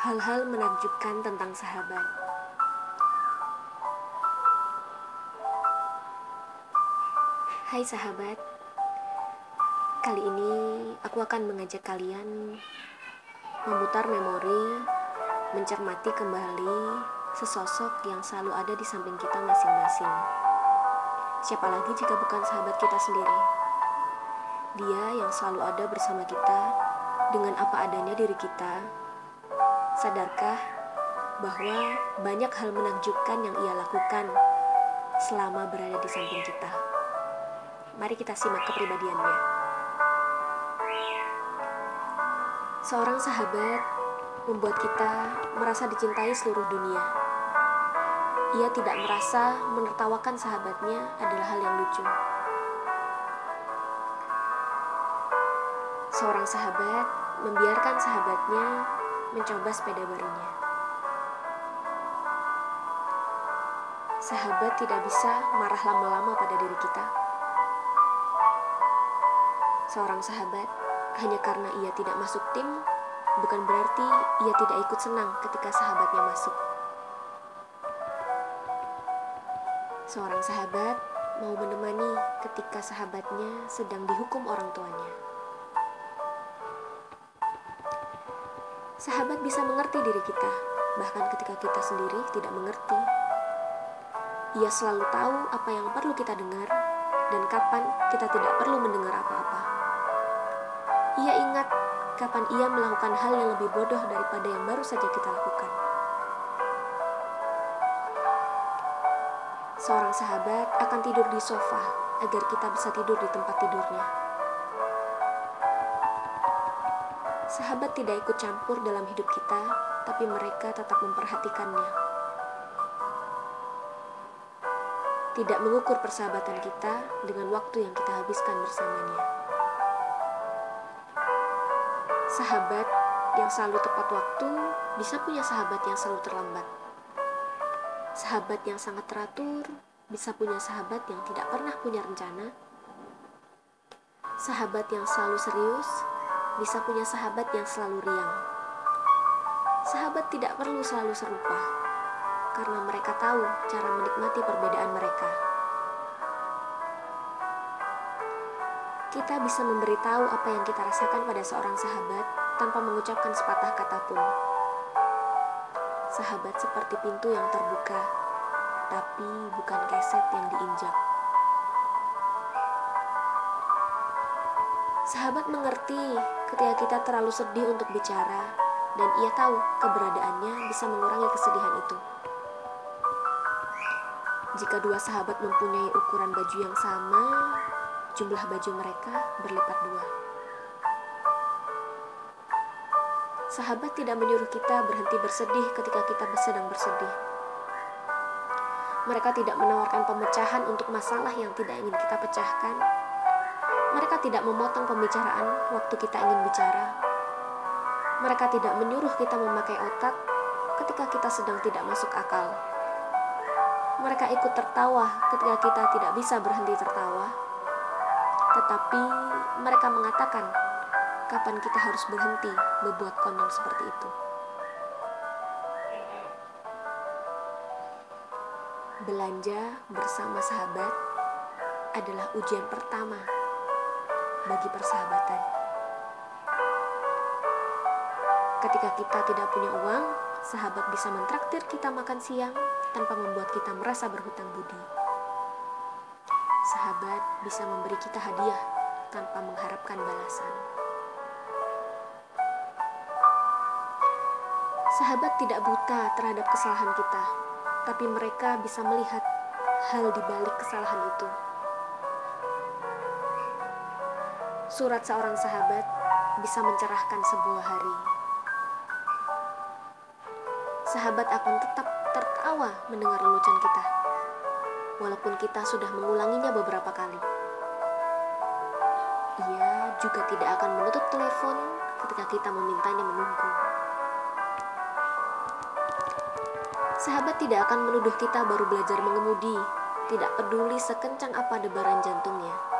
Hal-hal menakjubkan tentang sahabat. Hai sahabat, kali ini aku akan mengajak kalian memutar memori, mencermati kembali sesosok yang selalu ada di samping kita masing-masing. Siapa lagi jika bukan sahabat kita sendiri? Dia yang selalu ada bersama kita dengan apa adanya diri kita. Sadarkah bahwa banyak hal menakjubkan yang ia lakukan selama berada di samping kita? Mari kita simak kepribadiannya. Seorang sahabat membuat kita merasa dicintai seluruh dunia. Ia tidak merasa menertawakan sahabatnya adalah hal yang lucu. Seorang sahabat membiarkan sahabatnya mencoba sepeda barunya. Sahabat tidak bisa marah lama-lama pada diri kita. Seorang sahabat hanya karena ia tidak masuk tim, bukan berarti ia tidak ikut senang ketika sahabatnya masuk. Seorang sahabat mau menemani ketika sahabatnya sedang dihukum orang tuanya. Sahabat bisa mengerti diri kita, bahkan ketika kita sendiri tidak mengerti. Ia selalu tahu apa yang perlu kita dengar dan kapan kita tidak perlu mendengar apa-apa. Ia ingat kapan ia melakukan hal yang lebih bodoh daripada yang baru saja kita lakukan. Seorang sahabat akan tidur di sofa agar kita bisa tidur di tempat tidurnya. Sahabat tidak ikut campur dalam hidup kita, tapi mereka tetap memperhatikannya. Tidak mengukur persahabatan kita dengan waktu yang kita habiskan bersamanya. Sahabat yang selalu tepat waktu bisa punya sahabat yang selalu terlambat. Sahabat yang sangat teratur bisa punya sahabat yang tidak pernah punya rencana. Sahabat yang selalu serius bisa punya sahabat yang selalu riang. Sahabat tidak perlu selalu serupa, karena mereka tahu cara menikmati perbedaan mereka. Kita bisa memberitahu apa yang kita rasakan pada seorang sahabat tanpa mengucapkan sepatah kata pun. Sahabat seperti pintu yang terbuka, tapi bukan keset yang diinjak. Sahabat mengerti ketika kita terlalu sedih untuk bicara, dan ia tahu keberadaannya bisa mengurangi kesedihan itu. Jika dua sahabat mempunyai ukuran baju yang sama, jumlah baju mereka berlipat dua. Sahabat tidak menyuruh kita berhenti bersedih ketika kita sedang bersedih. Mereka tidak menawarkan pemecahan untuk masalah yang tidak ingin kita pecahkan. Mereka tidak memotong pembicaraan waktu kita ingin bicara. Mereka tidak menyuruh kita memakai otak ketika kita sedang tidak masuk akal. Mereka ikut tertawa ketika kita tidak bisa berhenti tertawa. Tetapi mereka mengatakan kapan kita harus berhenti berbuat konyol seperti itu. Belanja bersama sahabat adalah ujian pertama bagi persahabatan. Ketika kita tidak punya uang, sahabat bisa mentraktir kita makan siang tanpa membuat kita merasa berhutang budi. Sahabat bisa memberi kita hadiah tanpa mengharapkan balasan. Sahabat tidak buta terhadap kesalahan kita, tapi mereka bisa melihat hal di balik kesalahan itu. Surat seorang sahabat bisa mencerahkan sebuah hari. Sahabat akan tetap tertawa mendengar lelucon kita, walaupun kita sudah mengulanginya beberapa kali. Ia juga tidak akan menutup telepon ketika kita memintanya menunggu. Sahabat tidak akan menuduh kita baru belajar mengemudi, tidak peduli sekencang apa debaran jantungnya.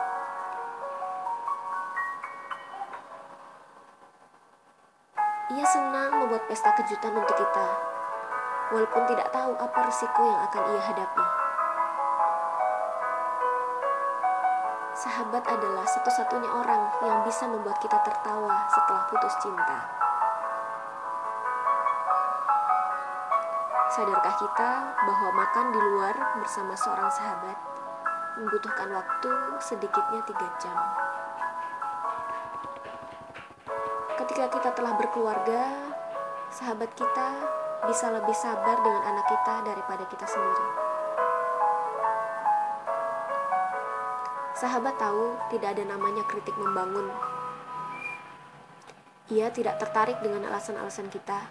Ia senang membuat pesta kejutan untuk kita, walaupun tidak tahu apa risiko yang akan ia hadapi. Sahabat adalah satu-satunya orang yang bisa membuat kita tertawa setelah putus cinta. Sadarkah kita bahwa makan di luar bersama seorang sahabat membutuhkan waktu sedikitnya tiga jam? Ketika kita telah berkeluarga, sahabat kita bisa lebih sabar dengan anak kita daripada kita sendiri. Sahabat tahu tidak ada namanya kritik membangun. Ia tidak tertarik dengan alasan-alasan kita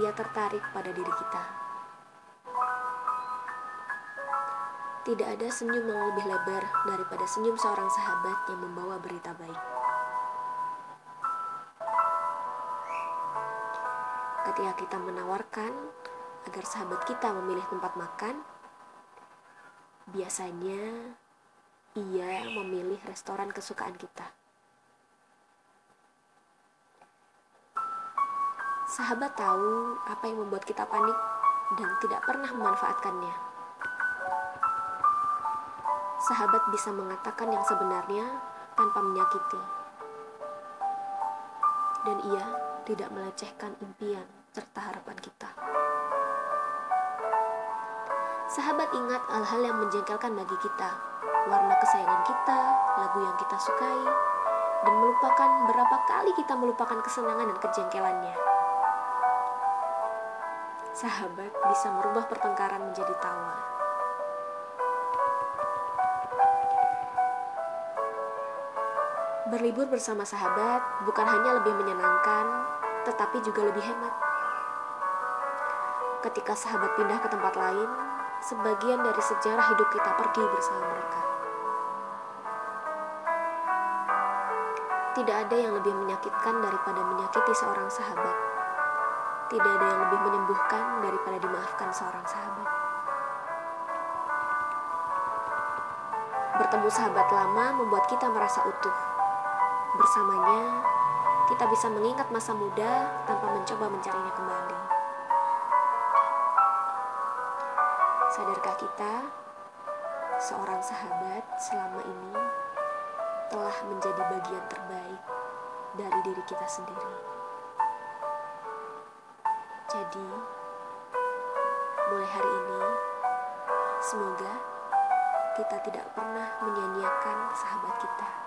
ia tertarik pada diri kita. Tidak ada senyum yang lebih lebar daripada senyum seorang sahabat yang membawa berita baik. Ketika kita menawarkan agar sahabat kita memilih tempat makan, biasanya ia memilih restoran kesukaan kita. Sahabat tahu apa yang membuat kita panik dan tidak pernah memanfaatkannya. Sahabat bisa mengatakan yang sebenarnya tanpa menyakiti. Dan ia tidak melecehkan impian serta harapan kita. Sahabat ingat hal-hal yang menjengkelkan bagi kita, warna kesayangan kita, lagu yang kita sukai, dan melupakan berapa kali kita melupakan kesenangan dan kejengkelannya sahabat bisa merubah pertengkaran menjadi tawa. Berlibur bersama sahabat bukan hanya lebih menyenangkan, tetapi juga lebih hemat. Ketika sahabat pindah ke tempat lain, sebagian dari sejarah hidup kita pergi bersama mereka. Tidak ada yang lebih menyakitkan daripada menyakiti seorang sahabat tidak ada yang lebih menyembuhkan daripada dimaafkan seorang sahabat. Bertemu sahabat lama membuat kita merasa utuh. Bersamanya, kita bisa mengingat masa muda tanpa mencoba mencarinya kembali. Sadarkah kita, seorang sahabat selama ini telah menjadi bagian terbaik dari diri kita sendiri? Jadi, mulai hari ini, semoga kita tidak pernah menyanyiakan sahabat kita.